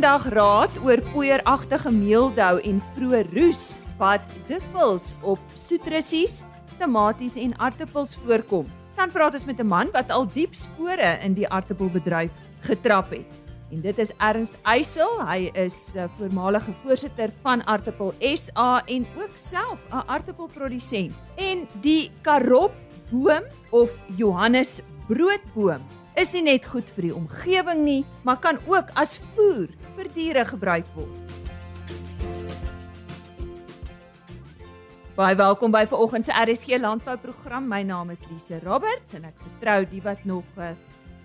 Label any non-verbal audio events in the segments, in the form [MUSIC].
vandag raad oor poeieragtige meeldou en vroeë roes wat dikwels op soetrussies, tomaties en aartappels voorkom. Dan praat ons met 'n man wat al diep spore in die aartappelbedryf getrap het. En dit is Ernst Eysel. Hy is 'n uh, voormalige voorsitter van Aartappel SA en ook self 'n aartappelprodusent. En die karopboom of Johannes broodboom is nie net goed vir die omgewing nie, maar kan ook as voer vir diere gebruik word. Baie welkom by vanoggend se RSG landbouprogram. My naam is Lise Roberts en ek vertrou die wat nog uh,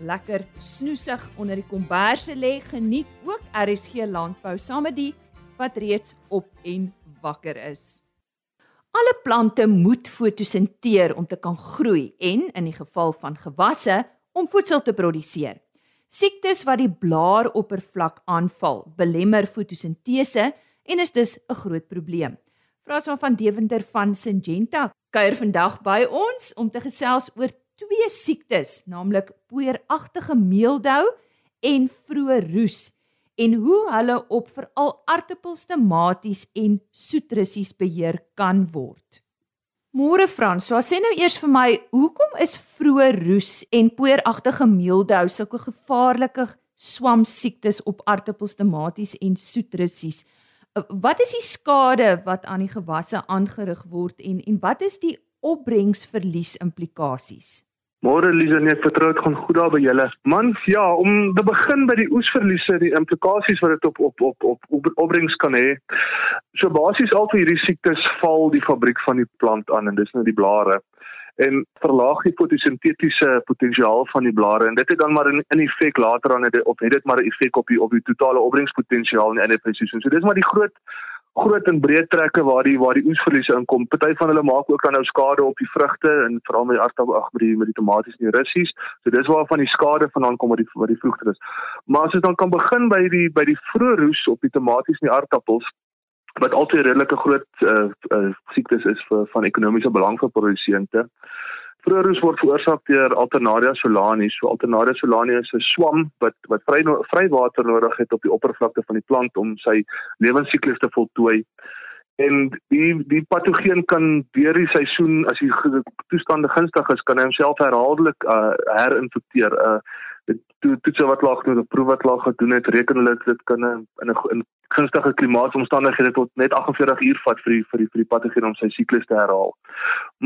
lekker snoesig onder die komberse lê, geniet ook RSG landbou saam met die wat reeds op en wakker is. Alle plante moet fotosinteer om te kan groei en in die geval van gewasse om voedsel te produseer. Siektes wat die blaaroppervlak aanval, belemmer fotosintese en is dus 'n groot probleem. Franswa van Deventer van Syngenta kuier vandag by ons om te gesels oor twee siektes, naamlik poeieragtige meeldou en vroeë roes en hoe hulle op veral aartappels, tomaties en soetrussies beheer kan word. Môre Frans, so sê nou eers vir my, hoekom is vroeë roes en poeieragtige meeldou sulke gevaarlike swam siektes op aartappels, tomaties en soetrussies? Uh, wat is die skade wat aan die gewasse aangerig word en en wat is die opbrengsverlies implikasies? Môre Lisa, nee, ek vertrou dit gaan goed daar by julle. Man, ja, om te begin by die oesverliese, die implikasies wat dit op op op op, op opbrengs kan hê. So basies al vir hierdie siektes val die fabriek van die plant aan en dis nou die blare en verlaag die fotosintetiese potensiaal van die blare en dit het dan maar in effek later aan het of het dit maar 'n effek op die op die totale opbrengspotensiaal in die presisie. So dis maar die groot groot en breë trekke waar die waar die oesverliese inkom. Party van hulle maak ook dan nou skade op die vrugte en veral met aardappel ag met die met die tomaties en die russies. So dis waar van die skade vandaan kom wat die wat die vroegter is. Maar as ons dan kan begin by die by die vroeë roes op die tomaties en die aardappels wat altyd redelike groot uh, uh, siektes is vir van ekonomiese belang vir produsente. Vroeëroes word veroorsaak deur Alternaria solani. So Alternaria solani is 'n swam wat wat vry vry water nodig het op die oppervlakte van die plant om sy lewensiklus te voltooi. En die die patogeen kan deur die seisoen as die toestande gunstig is, kan hy homself herhaaldelik uh, herinfekteer. Uh, dit toetse wat laag doen, 'n proef wat laag gedoen het, reken hulle dit kan in 'n gunstige klimaatomstandighede tot net 48 uur vat vir die vir die vir die patogeen om sy siklus te herhaal.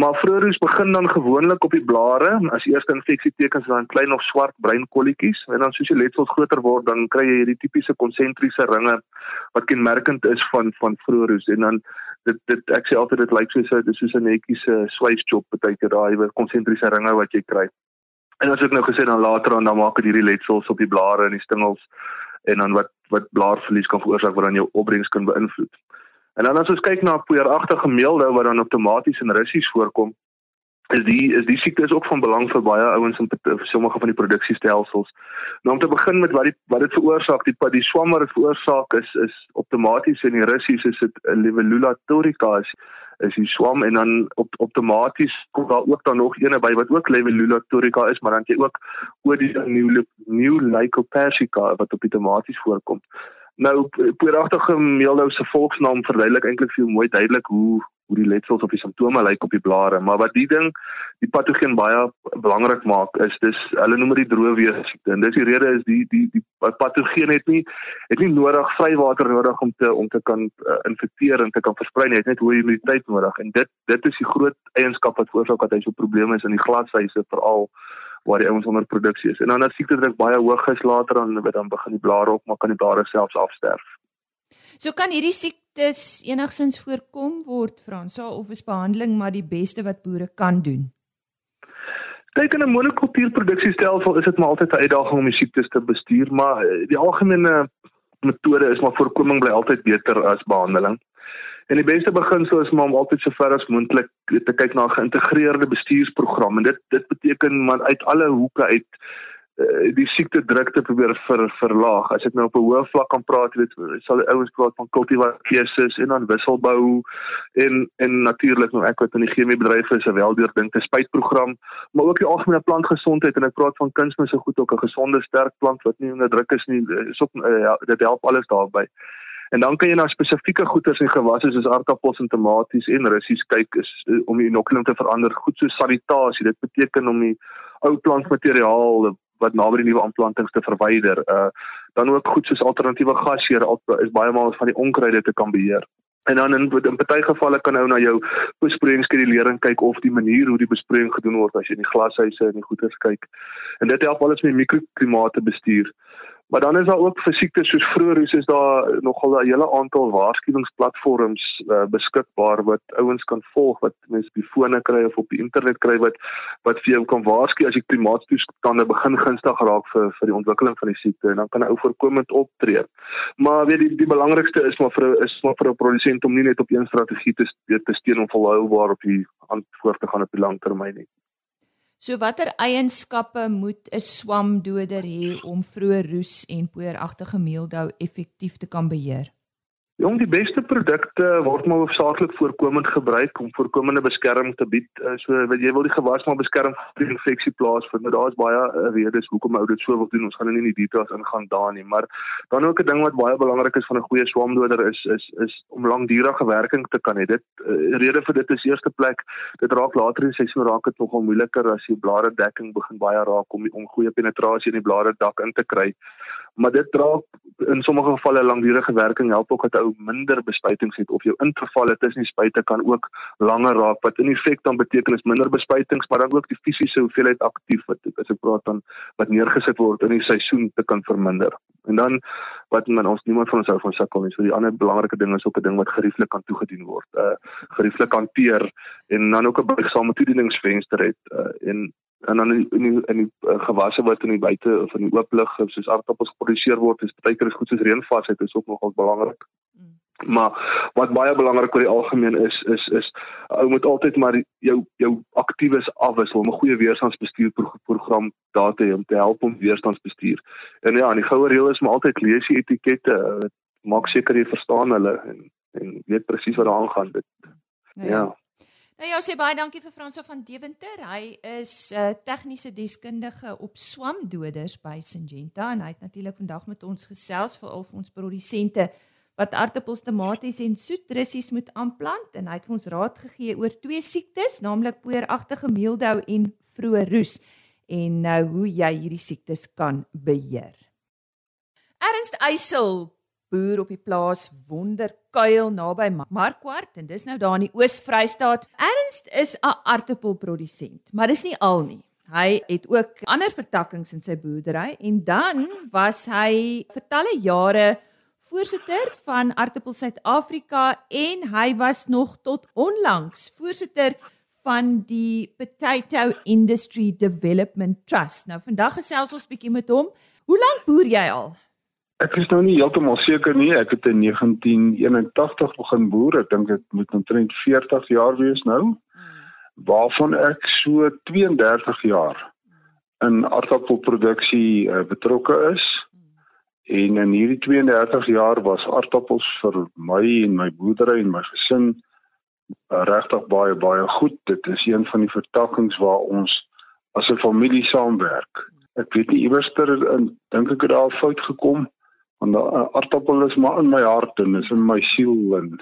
Maar vroeëroes begin dan gewoonlik op die blare as eerste infeksietekens dan klein of swart bruin kolletjies en dan soos die letsels groter word dan kry jy hierdie tipiese konsentriese ringe wat kenmerkend is van van vroeëroes en dan dit dit ek sê altyd dit lyk soos 'n soos 'n netjies swysjob baie keer daai konsentriese ringe wat jy kry. En as ek nou gesê dan later dan, dan maak dit hierdie letsels op die blare en die stingels en dan wat wat blaarverlies kan veroorsaak wat dan jou opbrengs kan beïnvloed. En dan as ons kyk na poeieragtige meeldou wat dan outomaties en russies voorkom, is die is die siekte is ook van belang vir baie ouens in sommige van die produksiestelsels. Nou om te begin met wat die wat dit veroorsaak, die die swammer dit veroorsaak is is outomaties en die russies is dit Levelula torica is is die swam en dan op outomaties kom daar ook dan nog eene by wat ook Levelula torica is, maar dan jy ook Odia new new lycopersica wat op outomaties voorkom. Nou poeragtige meeldou se volksnaam verduidelik eintlik vir jou mooi duidelik hoe hoe die letsels of die simptome lyk op die blare, maar wat die ding die patogeen baie belangrik maak is dis hulle noem dit die droëwees siekte. En dis die rede is die die die patogeen het nie het nie nodig vrywater nodig om te om te kan uh, infekteer en te kan versprei nie. Het net hoë immuniteit nodig en dit dit is die groot eienskap wat veroorsaak dat hy so probleme is in die glashuise veral waar die ouens onder produksie is. En dan as siekte druk baie hoog is later dan dan begin die blare op maar kan die blare selfs afsterf. So kan hierdie siektes enigsins voorkom word Fransa of is behandeling maar die beste wat boere kan doen? Kyk in 'n monokultuurproduksiestelsel is dit maar altyd 'n uitdaging om die siektes te bestuur, maar eh, die algemene metode is maar voorkoming bly altyd beter as behandeling. En die beste beginsel is maar om altyd so ver as moontlik te kyk na 'n geïntegreerde bestuursprogram en dit dit beteken maar uit alle hoeke uit die siekte drukte probeer ver, verlaag. As ek nou op 'n hoë vlak kan praat, weet, sal die ouens praat van kultivarkeuse en dan wisselbou en en natuurlik nou ek wat in die chemiebedryf is, 'n weldeurdinte spuitprogram, maar ook die algemene plantgesondheid en ek praat van kunsmis so goed ook 'n gesonde sterk plant wat nie onder druk is nie. Is ook uh, ja, dit help alles daarbey. En dan kan jy na spesifieke goeters en gewasse soos aardappels en tomaties en russies kyk is om die inokulum te verander. Goed so sanitasie. Dit beteken om die ou plantmateriaal wat naby die nuwe aanplantings te verwyder. Uh dan ook goed soos alternatiewe gasheer is baie maal van die onkruide te kan beheer. En dan in in party gevalle kan ou na jou besproeiingskedulering kyk of die manier hoe die besproeiing gedoen word as jy in die glashuise en die goeders kyk. En dit help alles met mikroklimate bestuur. Maar dan is daar ook vir siektes soos vroeër is daar nogal 'n hele aantal waarskuwingsplatforms uh, beskikbaar wat ouens kan volg wat mense op die fone kry of op die internet kry wat wat vir jou kan waarsku as die klimaatstoestande begin gunstig raak vir vir die ontwikkeling van die siekte en dan kan 'n ou voorkomend optree. Maar weet die die belangrikste is maar vir is maar vir 'n produsent om nie net op een strategie te te steun om volhoubaar op die antwoord te gaan op die lang termyn nie. So watter eienskappe moet 'n swamdoder hê om vroeë roes en poeieragtige meeldou effektief te kan beheer? Jong, die beste produkte word maar hoofsaaklik voorkomend gebruik om voorkomende beskerming te bied. Eh, so jy wil die gewas maar beskerm teen infeksie plaasvind. Nou daar's baie uh, redes hoekom ou dit so wil doen. Ons gaan nie in die details ingaan daar nie, maar dan ook 'n ding wat baie belangrik is van 'n goeie swamdoder is is is om langdurige werking te kan hê. Dit uh, rede vir dit is eerste plek, dit raak later in die seisoen raak dit nogal moeiliker as die blare dekking begin baie raak om om goeie penetrasie in die blare dak in te kry maar dit dra in sommige gevalle langdurige werking help ook dat ou minder bespuitings het of jou ingevalle tussen die spuite kan ook langer raak wat in effek dan beteken is minder bespuitings maar dan ook die fisiese hoeveelheid aktief wat as ek praat dan wat neergesit word in die seisoen te kan verminder. En dan wat men ons niemand van ons hou van sukkel nie so die ander belangrike ding is ook 'n ding wat gerieflik kan toegedien word uh gerieflik hanteer en dan ook 'n buigsame toedieningsvenster het uh en en dan in die, in die, in die uh, gewasse wat in die buite of in die oop lug soos aardappels geproduseer word is baie keer goed soos reënvasheid is ook nogal belangrik. Mm. Maar wat baie belangrik oor die algemeen is is is ou moet altyd maar jou jou aktiewes afwissel om 'n goeie weerstandsbestuurprogram daar te hê om te help om weerstandsbestuur. En ja, en die goue reël is maar altyd lees die etikette, maak seker jy verstaan hulle en en weet presies wat daar aangaan dit. Ja. ja. Nou ja, sê baie dankie vir Franso van Deventer. Hy is 'n uh, tegniese deskundige op swamdoders by Syngenta en hy het natuurlik vandag met ons gesels vir al ons produsente wat aardappels, tomaties en soetrussies moet aanplant en hy het vir ons raad gegee oor twee siektes, naamlik poeieragtige meeldou en vroeë roes en nou hoe jy hierdie siektes kan beheer. Ernst Eysel boer op die plaas Wonderkuil naby Markwart en dis nou daar in die Oos-Vrystaat. Ernst is 'n aardappelprodusent, maar dis nie al nie. Hy het ook ander vertakkings in sy boerdery en dan was hy vir talle jare voorsitter van Aardappel Suid-Afrika en hy was nog tot onlangs voorsitter van die Potato Industry Development Trust. Nou vandag gesels ons bietjie met hom. Hoe lank boer jy al? Ek is nou nie heeltemal seker nie. Ek het in 1981 begin boer. Ek dink dit moet omtrent 40 jaar wees nou. Waarvan ek so 32 jaar in aardappelproduksie uh, betrokke is. En in hierdie 32 jaar was aardappels vir my en my boerdery en my gesin uh, regtig baie baie goed. Dit is een van die vertakkings waar ons as 'n familie saamwerk. Ek weet nie iewers ter dink ek het daar fout gekom want die uh, aardappel is maar in my hart en is in my siel en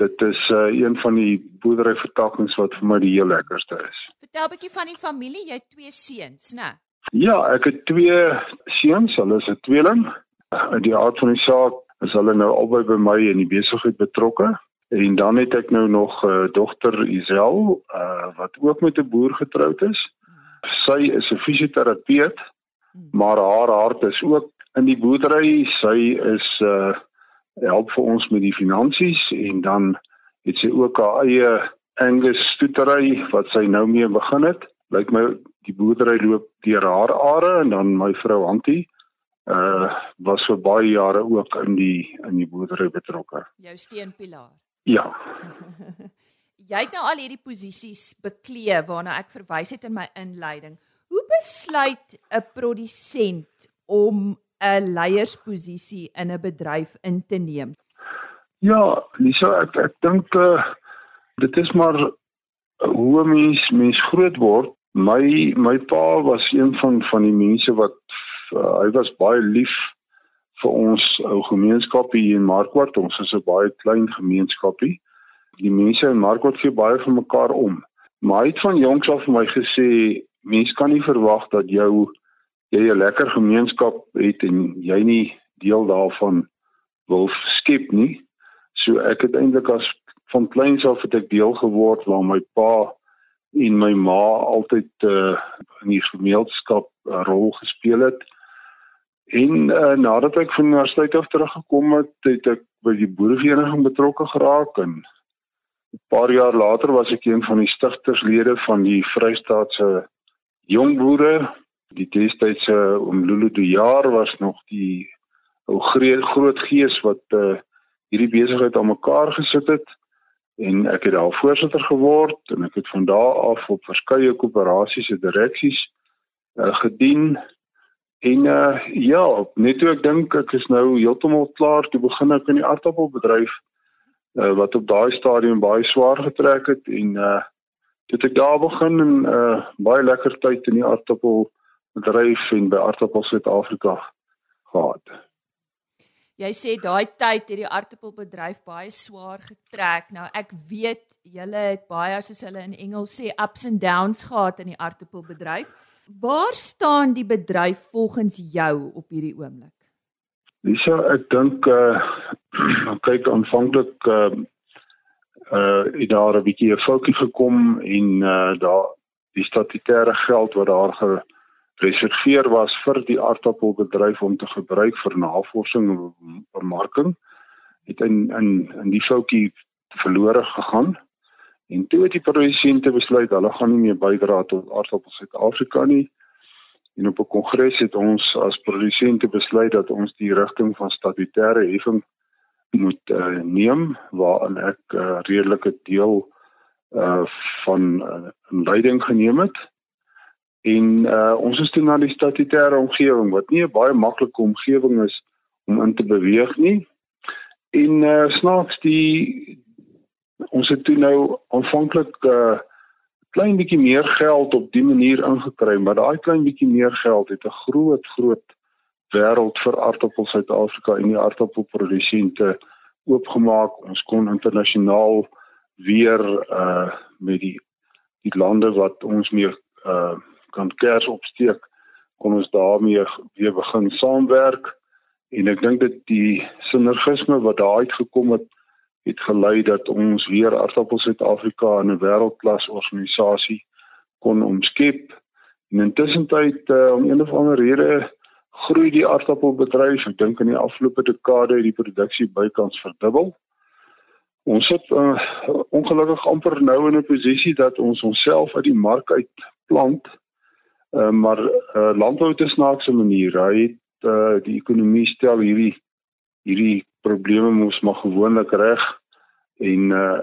dit is uh, een van die boerdery vertakkings wat vir my die heel lekkerste is. Vertel 'n bietjie van die familie, jy het twee seuns, né? Ja, ek het twee seuns, hulle is 'n tweeling. In die aard van die saak is hulle nou albei by my in die besigheid betrokke. En dan het ek nou nog 'n uh, dogter Isel, uh, wat ook met 'n boer getroud is. Sy is 'n fisioterapeut, hmm. maar haar hart is ook in die boerdery. Sy is uh help vir ons met die finansies en dan het sy ook haar eie Angus stoetery wat sy nou mee begin het. Lyk my die boerdery loop deur haar are en dan my vrou Antie uh was vir baie jare ook in die in die boerdery betrokke. Jou steunpilaar. Ja. [LAUGHS] Jy het nou al hierdie posisies beklee waarna ek verwys het in my inleiding. Hoe besluit 'n produsent om 'n leiersposisie in 'n bedryf in te neem? Ja, Lisa, ek ek dink uh, dit is maar hoe mens mens groot word. My my pa was een van van die mense wat uh, hy was baie lief vir ons ou gemeenskap hier in Markwart. Ons is 'n baie klein gemeenskapie. Die mense in Markwart gee baie vir mekaar om. Maar hy het van jongs af vir my gesê mens kan nie verwag dat jou jy 'n lekker gemeenskap het en jy nie deel daarvan wil skep nie. So ek het eintlik as van kleins af het ek deel geword waar my pa en my ma altyd uh, in die gemeenskap 'n rol gespeel het. En uh, nadat ek van universiteit af teruggekom het, het ek by die boerevereniging betrokke geraak en 'n paar jaar later was ek een van die stigterslede van die Vrystaatse Jong Boere. Die destydse oom Lulu de Jaar was nog die ou groot gees wat uh, hierdie besigheid aan mekaar gesit het en ek het daar voorsitter geword en ek het van daardie af op verskeie koöperasies en direksies uh, gedien En uh ja, net toe ek dink ek is nou heeltemal klaar toe begin ek in die aardappelbedryf uh wat op daai stadium baie swaar getrek het en uh toe ek daar begin en uh baie lekker tyd in die aardappelbedryf en by Aardappel Suid-Afrika gehad. Jy sê daai tyd het die aardappelbedryf baie swaar getrek. Nou ek weet julle het baie soos hulle in Engels sê ups and downs gehad in die aardappelbedryf. Waar staan die bedryf volgens jou op hierdie oomblik? Lisa, ek dink [CLEARS THROAT] uh kyk aanvanklik uh uh het daar 'n bietjie 'n foutjie gekom en uh daar die statutêre geld wat daar gereserveer was vir die aardappelbedryf om te gebruik vir navorsing en bemarking het in in in die foutjie verlore gegaan. En toe het die produsente besluit hulle gaan nie meer bydra tot aardappels Suid-Afrika nie. En op 'n kongres het ons as produsente besluit dat ons die rigting van statutêre heffing moet uh, neem waarin ek 'n uh, redelike deel uh van uh, leiding geneem het. En uh ons is toe na die statutêre omgewing wat nie 'n baie maklike omgewing is om in te beweeg nie. En uh snaaks die ons het toe nou aanvanklik 'n uh, klein bietjie meer geld op die manier ingekry, maar daai klein bietjie meer geld het 'n groot groot wêreld vir aardappels Suid-Afrika en die aardappelprodusente oopgemaak. Ons kon internasionaal weer uh met die die lande wat ons mee uh kan kers opsteek, kon ons daarmee weer begin saamwerk en ek dink dit die sinergisme wat daar uitgekom het het gelei dat ons weer Aardappel Suid-Afrika in 'n wêreldklas organisasie kon omskep. En intussen tyd uh, om een of ander rede groei die aardappelbedryf. Ek dink in die afgelope dekade het die produksie bykans verdubbel. Ons sit uh, ongelukkig amper nou in 'n posisie dat ons onsself uit die mark uit plant. Uh, maar uh, landbou 'n snaakse manier. Hy het uh, die ekonomie stel hierdie hierdie probleme moes maar gewoonlik reg. En uh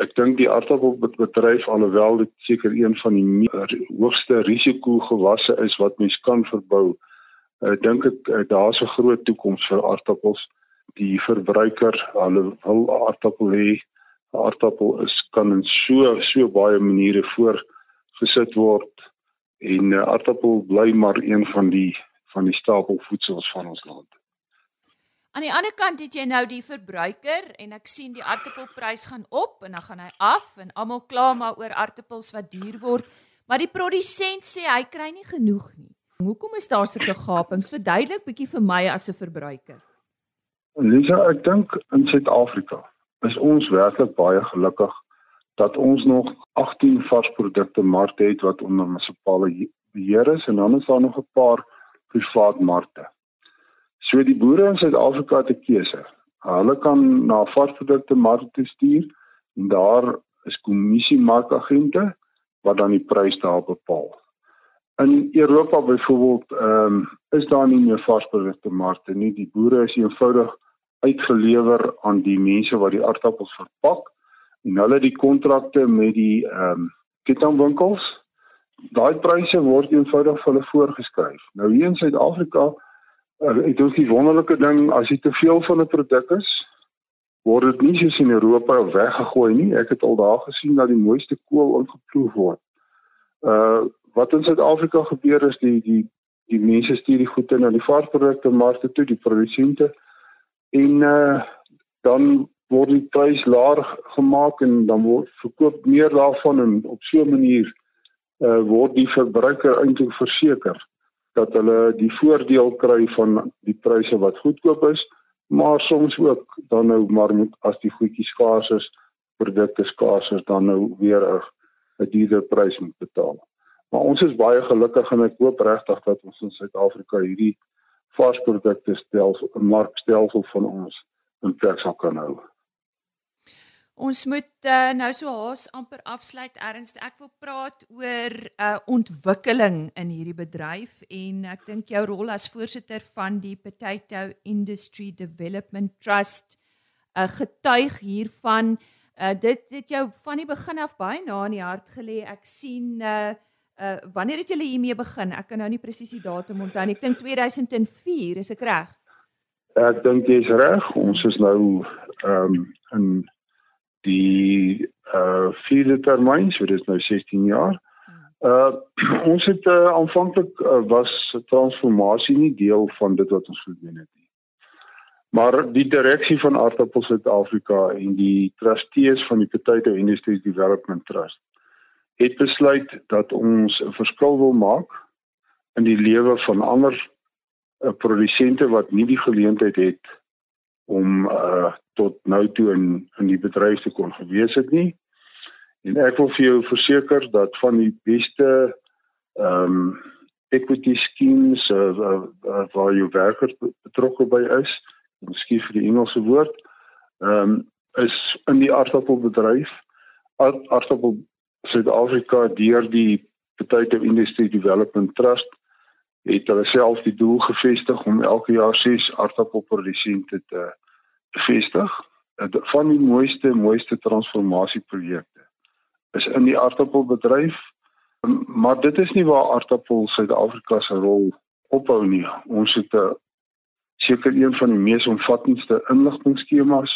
ek dink die aardappelbedryf alhoewel dit seker een van die hoogste risiko gewasse is wat mens kan verbou uh, dink ek uh, daar's 'n groot toekoms vir aardappels. Die verbruiker hulle wil aardappel hê. Aardappel is kan in so so baie maniere voorgesit word en uh, aardappel bly maar een van die van die stapelvoedsels van ons land Aan die ander kant het jy nou die verbruiker en ek sien die aartappelprys gaan op en dan gaan hy af en almal kla maar oor aartappels wat duur word, maar die produsent sê hy kry nie genoeg nie. Hoekom is daar sulke gapings? Verduidelik bietjie vir my as 'n verbruiker. Lisa, ek dink in Suid-Afrika is ons werklik baie gelukkig dat ons nog 18 varsprodukte markte het wat onder munisipale beheer is en dan is daar nog 'n paar privaat markte. So die boere in Suid-Afrika het 'n keuse. Hulle kan na varsprodukte markte stuur en daar is kommissie markagente wat dan die prys daar bepaal. In Europa byvoorbeeld, ehm um, is daar nie meer varsprodukte markte nie. Die boere is eenvoudig uitgelewer aan die mense wat die aardappels verpak en hulle die kontrakte met die ehm um, kettingwinkels daai pryse word eenvoudig vir hulle voorgeskryf. Nou hier in Suid-Afrika uh, ek dink die wonderlike ding as jy te veel van 'n produk is, word dit nie soos in Europa weggegooi nie. Ek het al daar gesien dat die mooiste kool ingeploeg word. Uh wat in Suid-Afrika gebeur is die die die mense stuur die goede na die varsprodukte markte toe, die produsente en uh dan word die prys laag gemaak en dan word verkoop meer daarvan en op so 'n manier uh word die verbruiker eintlik verseker dat hulle die voordeel kry van die pryse wat goedkoop is maar soms ook dan nou maar moet as die goedjies skaars is, produkte skaars is dan nou weer 'n duurder prys moet betaal. Maar ons is baie gelukkig en ek hoop regtig dat ons in Suid-Afrika hierdie varsprodukte stelsel, 'n markstelsel van ons in plek sal kan hou. Ons moet uh, nou so haas amper afsluit erns. Ek wil praat oor uh, ontwikkeling in hierdie bedryf en ek dink jou rol as voorsitter van die Potato Industry Development Trust uh, getuig hiervan. Uh, dit het jou van die begin af baie na in die hart gelê. Ek sien uh, uh wanneer het julle hiermee begin? Ek kan nou nie presies die datum onthou nie. Ek dink 2004, is ek reg? Ek dink jy's reg. Ons is nou ehm um, in die uh vierde termyn, so dis nou 16 jaar. Uh [CLEARS THROAT] ons het uh, aanvanklik uh, was transformasie nie deel van dit wat ons gedoen het nie. Maar die direksie van Aardappel Suid-Afrika en die trustees van die Potato Industry Development Trust het besluit dat ons 'n verskil wil maak in die lewe van ander uh, produsente wat nie die geleentheid het om uh tot nou toe in in die bedryf te kon gewees het nie. En ek wil vir jou verseker dat van die beste ehm um, equity schemes uh, uh, uh, waar jou werkers betrokke by is, miskien vir die Engelse woord, ehm um, is in die aardappelbedryf. Aardappel Suid-Afrika deur die Potato Industry Development Trust het hulle self die doel gevestig om elke jaar 6 aardappelprodusente te bevestig van die mooiste mooiste transformasieprojekte is in die aardappelbedryf. Maar dit is nie waar aardappel Suid-Afrika se rol ophou nie. Ons het 'n seker een van die mees omvattendste inligtingskemas.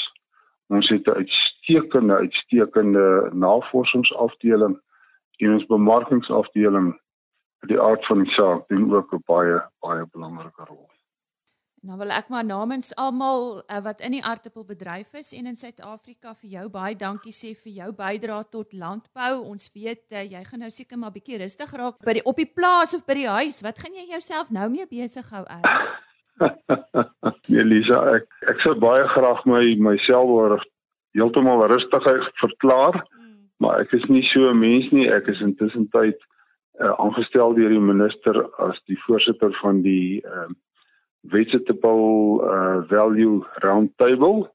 Ons het 'n uitstekende uitstekende navorsingsafdeling en ons bemarkingsafdeling die aard van die saak doen ook 'n baie baie belangrike rol Nou wil ek maar namens almal uh, wat in die aardappelbedryf is en in Suid-Afrika vir jou baie dankie sê vir jou bydrae tot landbou. Ons weet uh, jy gaan nou seker maar bietjie rustig raak by die op die plaas of by die huis. Wat gaan jy jouself nou mee besig hou uit? [LAUGHS] nee Lisa, ek ek sou baie graag my myself oor heeltemal rustig verklaar, hmm. maar ek is nie so 'n mens nie. Ek is intussen tyd uh, aangestel deur die minister as die voorsitter van die uh, vegetable uh, value roundtable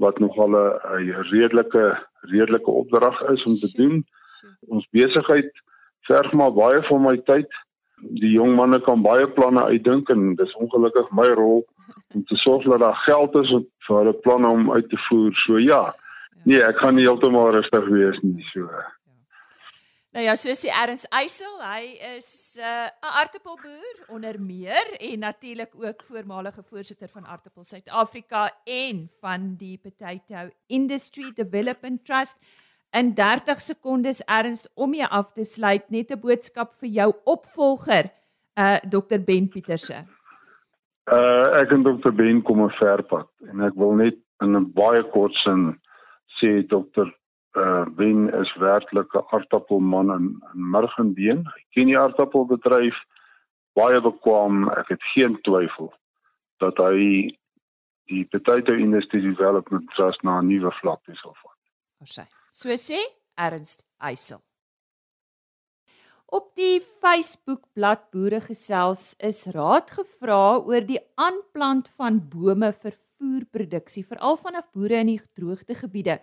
wat nogal 'n redelike redelike opdrag is om te doen. Ons besigheid verg maar baie van my tyd. Die jong manne kan baie planne uitdink en dis ongelukkig my rol [LAUGHS] om te sorg dat daar geld is vir hulle planne om uit te voer. So ja. Nee, ek gaan nie heeltemal rustig wees nie. So Nou ja, soos die Erns Eysel, hy is 'n uh, aartappelboer onder meer en natuurlik ook voormalige voorsitter van Aartappel Suid-Afrika en van die Potato Industry Development Trust. In 30 sekondes Erns om jy af te sluit, net 'n boodskap vir jou opvolger, uh Dr Ben Pieterse. Uh ek en Dr Ben kom 'n ver pad en ek wil net in 'n baie kort sin sê Dr uh wen is werklik 'n aardappelman in in Murgenbeen. Hy ken die aardappelbedryf baie bekwam. Ek het geen twyfel dat hy die Potato Industry Development Trust na 'n nuwe vlak sal vat. Orsy. So sê Ernst Eysel. Op die Facebook-blad Boere Gesels is raad gevra oor die aanplant van bome vir voerproduksie, veral vanaf boere in die droogtegebiede.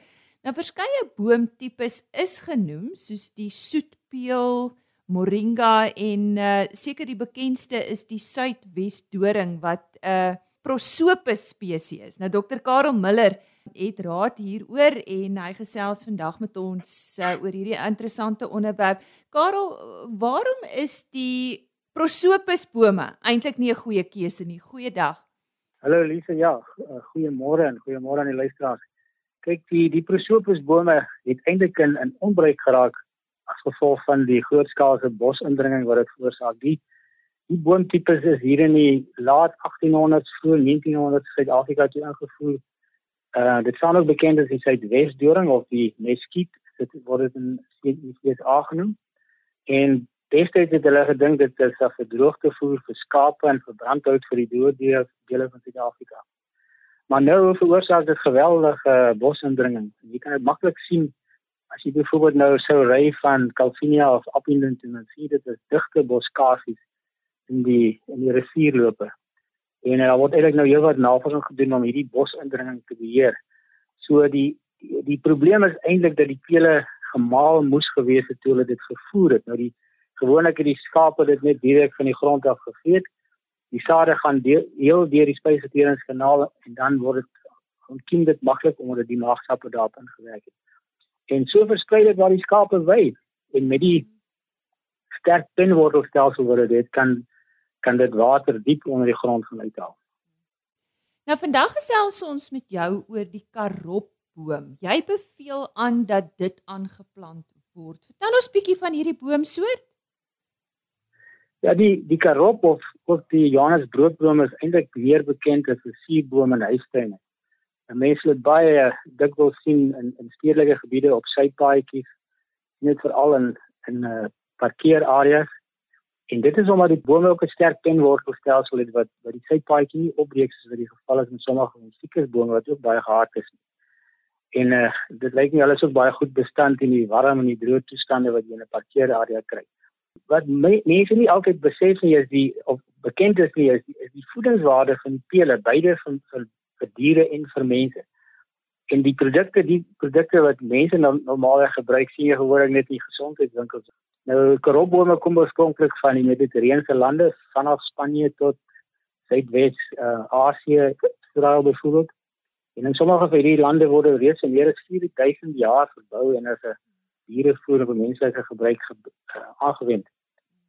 Nou verskeie boomtipes is genoem soos die soetpeel, moringa en uh seker die bekendste is die suidwesdoring wat 'n uh, Prosopis spesies. Nou Dr. Karel Miller het raad hieroor en hy gesels vandag met ons uh, oor hierdie interessante onderwerp. Karel, waarom is die Prosopis bome eintlik nie 'n goeie keuse nie? Goeiedag. Hallo Lise, ja, eh, goeiemôre en goeiemôre aan die luisteraars. Kyk, die die Prosopis bome het eintlik in in onbruik geraak as gevolg van die grootskaalse bosindringing wat dit veroorsaak. Die die boomtipes is hier in die laat 1800s, vroeg 1900s Suid-Afrika toe ingevoer Uh dit staan ook bekend as die Suidwesdoring of die Meskiet. Dit word dit in steeds aangenoem. En destyds het hulle gedink dit is 'n verdroogde voer vir skape en vir brandhout vir die dooddiere dele van Suid-Afrika. Maar nou veroorsaak dit geweldige bosindringing. Jy kan dit maklik sien as jy byvoorbeeld nou sou ry van Calvinia of Appington en sien dit is digte boskasies in die in die rivierloope. En daar word eintlik nou heelwat navorsing gedoen om hierdie bosindringing te beheer. So die, die probleem is eintlik dat die pele gemaal moes gewees het toe hulle dit gevoer het. Nou die gewoonlik het die skape dit net direk van die grond af gegeet. Die sade gaan deel, heel deur die spysverteringskanaal en dan word dit ontkiem dit maklik omdat die maagsappe daarop ingewerk het. En so versprei dit waar die skape wy en met die sterk pinwortelstelsel wat dit kan kan dit water diep onder die grond gaan uithaal. Nou vandag gesels ons met jou oor die karopboom. Jy beveel aan dat dit aangeplant word. Vertel ons bietjie van hierdie boomsoort. Ja, die die karop of of die Johannesbroodboom is eintlik meer bekend as 'n suurboom in huistuine. Mense het baie dikwels sien in in stedelike gebiede op sypaadjies, net veral in in 'n uh, parkeerareas En dit is omdat die bome ook 'n sterk penwortelstelsel het wat wat die sypaadjie nie opbreek soos wat die geval is met sommige musiekesbome wat ook baie gehard is. En uh, dit lyk nie alles ook baie goed bestand in die warm en die droë toestande wat jy in 'n parkeerarea kry. Wat me, mense nie altyd besef nie is die of bekend is nie is die, is die voedingswaarde van pele beide van vir, vir diere en vir mense. En die produkte die produkte wat mense nou normaalweg gebruik sien jy gewoonlik net in gesondheidswinkels Nou karobome kom oorspronklik van die Mediterrane lande, vanaf Spanje tot Suidwes uh, Asië, Israel byvoorbeeld. En in sommige van hierdie lande word reeds in meer as 4000 jaar verbou en as 'n dierevoer vir menslike gebruik ge uh, aangewend.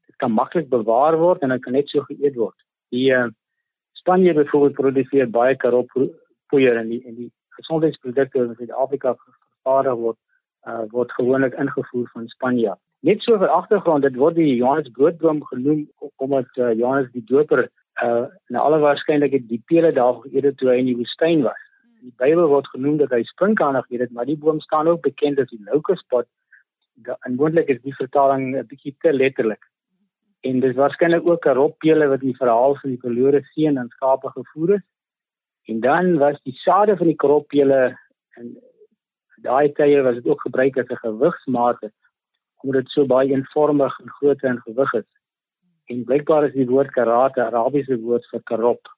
Dit kan maklik bewaar word en dit kan net so geëet word. Die uh, Spanje byvoorbeeld produseer baie karoppoeier en die en die gesondheidsprodukte wat in Suid-Afrika vervaardig word, uh, word gewoonlik ingevoer van Spanje. Net so vir agtergrond, dit word die Johannes broodboom genoem omdat uh, Johannes die Doper uh na alle waarskynlikheid die pele daar geëet het toe hy in die woestyn was. Die Bybel word genoem dat hy sprinkanig geëet het, maar die boom staan ook bekend as die locuspot. En moontlik is die vertaling 'n bietjie te letterlik. En dis waarskynlik ook 'n roppele wat die verhaal van die verlore seun en skape gevoer het. En dan was die sade van die kroppele en daai tye was dit ook gebruik as 'n gewigsmaat omdat dit so baie eenvormig en groot en gewig is. En blykbaar is die woord karate 'n Arabiese woord vir karop.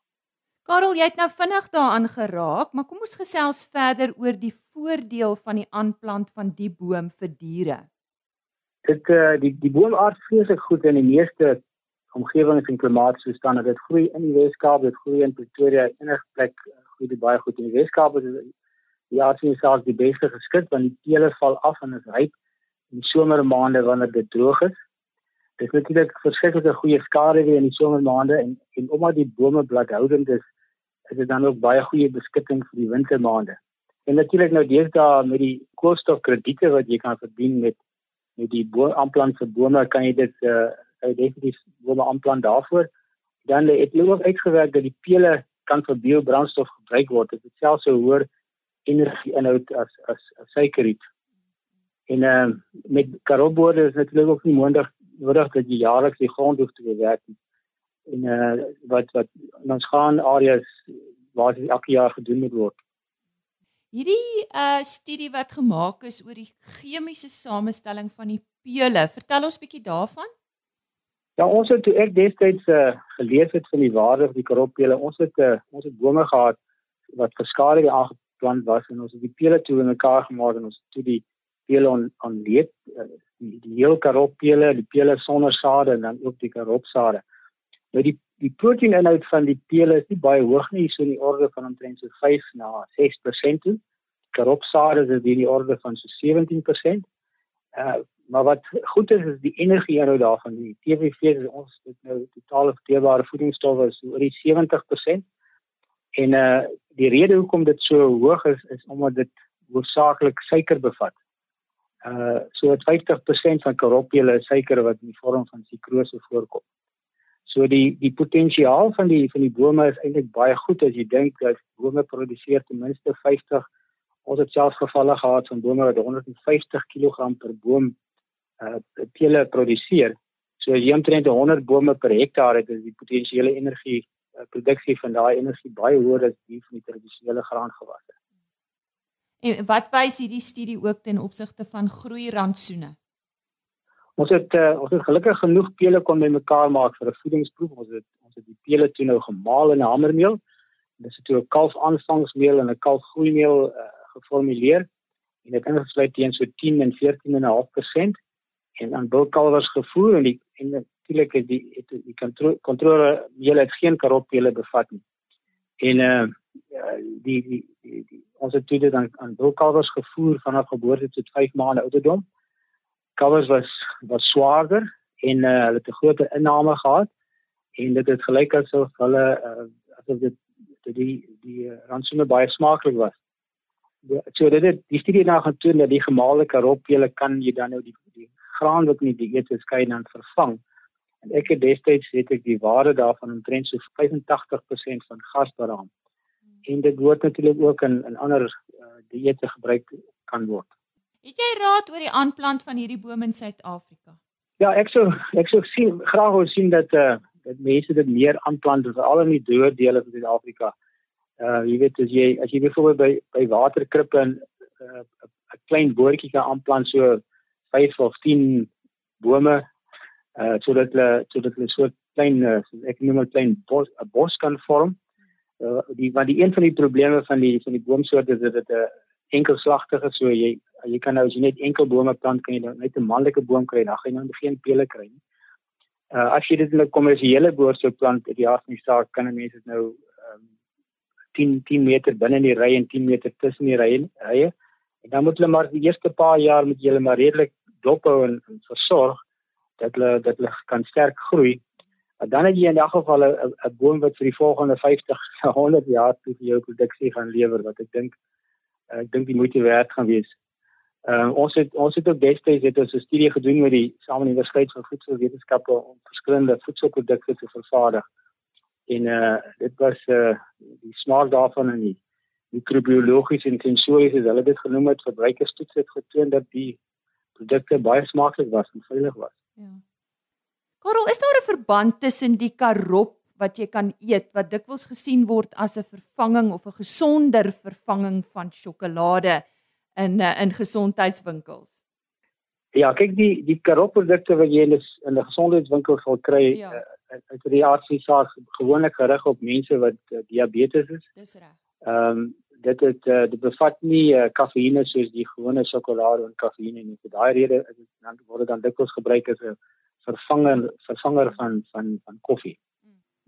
Karel, jy het nou vinnig daaraan geraak, maar kom ons gesels verder oor die voordeel van die aanplant van die boom vir diere. Dit uh, die die boomaard vreeslik goed in die meeste omgewings en klimaatstoestande. Dit groei in die Weskaap, dit groei in Pretoria, enige plek eh, groei dit baie goed in die Weskaap. Ja, sien selfs die beste geskik want die teele val af en is ryp in die somermaande wanneer dit droog is. Dit natuurlik verskriklike goeie skade weer in die somermaande en en omdat die bome bladhoudend is, is dit dan ook baie goeie beskutting vir die wintermaande. En natuurlik nou deesdae met die koolstofkrediete wat jy kan verdien met met die aanplant vir bome kan jy dit uh jy definitief bome aanplant daarvoor. Dan het hulle ook uitgewerk dat die pele kan vir biobrandstof gebruik word. Dit is selfs so hoër energie inhoud as as, suikerriet. En uh, met karobboorde is natuurlik ook nie moontlik nodig dat jy jaarliks die grond hoef te bewerk. En uh, wat wat ons gaan areas waar dit elke jaar gedoen moet word. Hierdie uh studie wat gemaak is oor die chemiese samestelling van die pele, vertel ons bietjie daarvan. Ja, ons het toe ek destyds uh gelees het van die waarde van die karoppele, ons het uh, ons het bome gehad wat verskaalige aangeplant was en ons het die pele toe in mekaar gemaak en ons toe die pele on ontleed eh, die, die heel karoppele, die pele sonder sade en dan ook die karopsade. Nou die die proteïninhoud van die pele is nie baie hoog nie, so in die orde van omtrent so 5 na 6% toe. Karopsade is in die orde van so 17%. Uh maar wat goed is is die energieinhoud daarvan. Die TVV is ons dit nou totale verteerbare voedingsstowwe is oor die 70%. En uh die rede hoekom dit so hoog is is omdat dit hoofsaaklik suiker bevat. Uh so 50% van karopele is suiker wat in die vorm van sukrose voorkom. So die die potensiaal van die van die bome is eintlik baie goed as jy dink dat bome produseer ten minste 50 ons het selfs gevalle gehad van bome wat 150 kg per boom uh pele produseer. So as jy omtrent 100 bome per hektaar het, is die potensiële energie uh, produksie van daai energie baie hoër as die van die tradisionele graangewasse. En wat wys hierdie studie ook ten opsigte van groei rantsoene? Ons het uh, ons het gelukkig genoeg pele kon bymekaar maak vir 'n voedingsproef. Ons het ons het die pele toe nou gemaal in 'n hamermeel. Dis toe 'n kalf aanvangsmeel en 'n kalf groeimeel uh, geformuleer en dit ingesluit teen so 10 en 14.5% en dan bulkalwers gevoer en die en natuurlik het die het die kontrole meel het geen karoppele bevat nie. En uh die die, die, die ons het toe dit aan aan bulkalwers gevoer vanaf geboorte tot 5 maande ouderdom covers was was swaarder en uh, hulle het 'n groter inname gehad en dit het gelyk asof hulle uh, asof dit die die, die rantsoene baie smaaklik was. Die, so dit het die studie nou gaan toon dat die gemaalde karop jy kan jy dan nou die die graan wat in die dieet is kan dan vervang. En ek het destyds het ek die waarde daarvan omtrent so 85% van gas beraam. En dit word natuurlik ook in in ander uh, dieete gebruik kan word. Het jy raad oor die aanplant van hierdie bome in Suid-Afrika? Ja, ek sou ek sou sien graag wou sien dat eh uh, dat mense dit meer aanplant veral in die droë dele van Suid-Afrika. Uh jy weet as jy as jy byvoorbeeld by by waterkrippe en 'n uh, 'n klein boortjie kan aanplant so 5 of 10 bome uh sodat hulle sodat hulle so klein uh, ek noem dit klein bos 'n bos kan vorm. Uh die want die een van die probleme van die van die boomsoorte is dat dit 'n enkelslagtige so jy jy kan nou as jy net enkel bome plant kan jy nou net 'n manlike boom kry dan gaan jy nou geen pele kry nie. Uh as jy dit in 'n kommersiële boer sou plant in die jaar van die saak kan 'n mens dit nou um, 10 10 meter binne in die ry en 10 meter tussen die rye rye. En dan moet hulle maar die eerste paar jaar met julle maar redelik dophou en, en versorg dat hulle dat hulle kan sterk groei. Dan het jy in elk geval 'n boom wat vir die volgende 50 100 [LAUGHS] jaar toe vir jou produksie gaan lewer wat ek dink ek dink die moeite werd gaan wees. Uh, ons het ons het ook destyds het ons 'n studie gedoen met die Sameuniversiteit van Voedselwetenskappe om verskillende voedselprodukte te vervaardig. En uh dit was uh die smaak daarvan en die mikrobiologiese en sensoriese, hulle het dit genoem het verbruikerstoets het getoon dat die produkte baie smaaklik was en veilig was. Ja. Karel, is daar 'n verband tussen die karop wat jy kan eet wat dikwels gesien word as 'n vervanging of 'n gesonder vervanging van sjokolade in uh, in gesondheidswinkels. Ja, kyk die die karopprodukte wat jy in 'n gesondheidswinkel sal kry ja. uh, uit die reaksie saak gewoonlik gerig op mense wat uh, diabetes is. Dis reg. Ehm um, dit het uh, dit bevat nie uh, kafeïne soos die gewone sjokolade en kafeïne nie. Vir daai rede is dit dan word dit dan dikwels gebruik as 'n vervanger vervanger van van van koffie.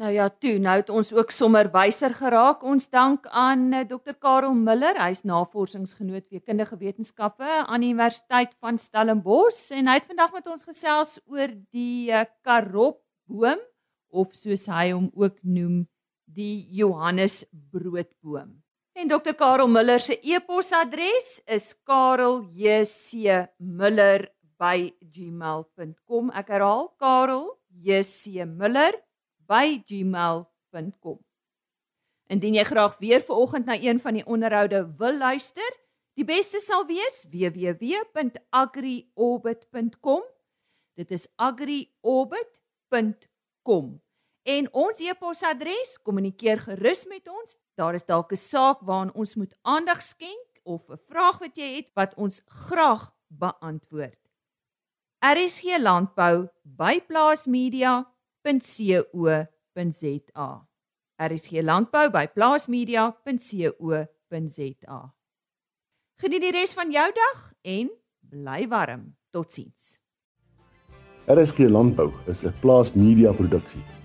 Nou ja, toe, nou het ons ook sommer wyser geraak. Ons dank aan eh, Dr. Karel Miller, hy's navorsingsgenoot wetenskaplige wetenskappe aan die Universiteit van Stellenbosch en hy het vandag met ons gesels oor die uh, karopboom of soos hy hom ook noem, die Johannesbroodboom. En Dr. Karel Miller se e-posadres is kareljcmiller@gmail.com. Ek herhaal, kareljcmiller@ by gmail.com. Indien jy graag weer vanoggend na een van die onderhoude wil luister, die beste sal wees www.agriorbit.com. Dit is agriorbit.com. En ons e-posadres, kommunikeer gerus met ons. Daar is dalk 'n saak waaraan ons moet aandag skenk of 'n vraag wat jy het wat ons graag beantwoord. RSG Landbou by Plaas Media plaasmedia.co.za. RSG Landbou by plaasmedia.co.za. Geniet die res van jou dag en bly warm. Totsiens. RSG Landbou is 'n plaasmedia produksie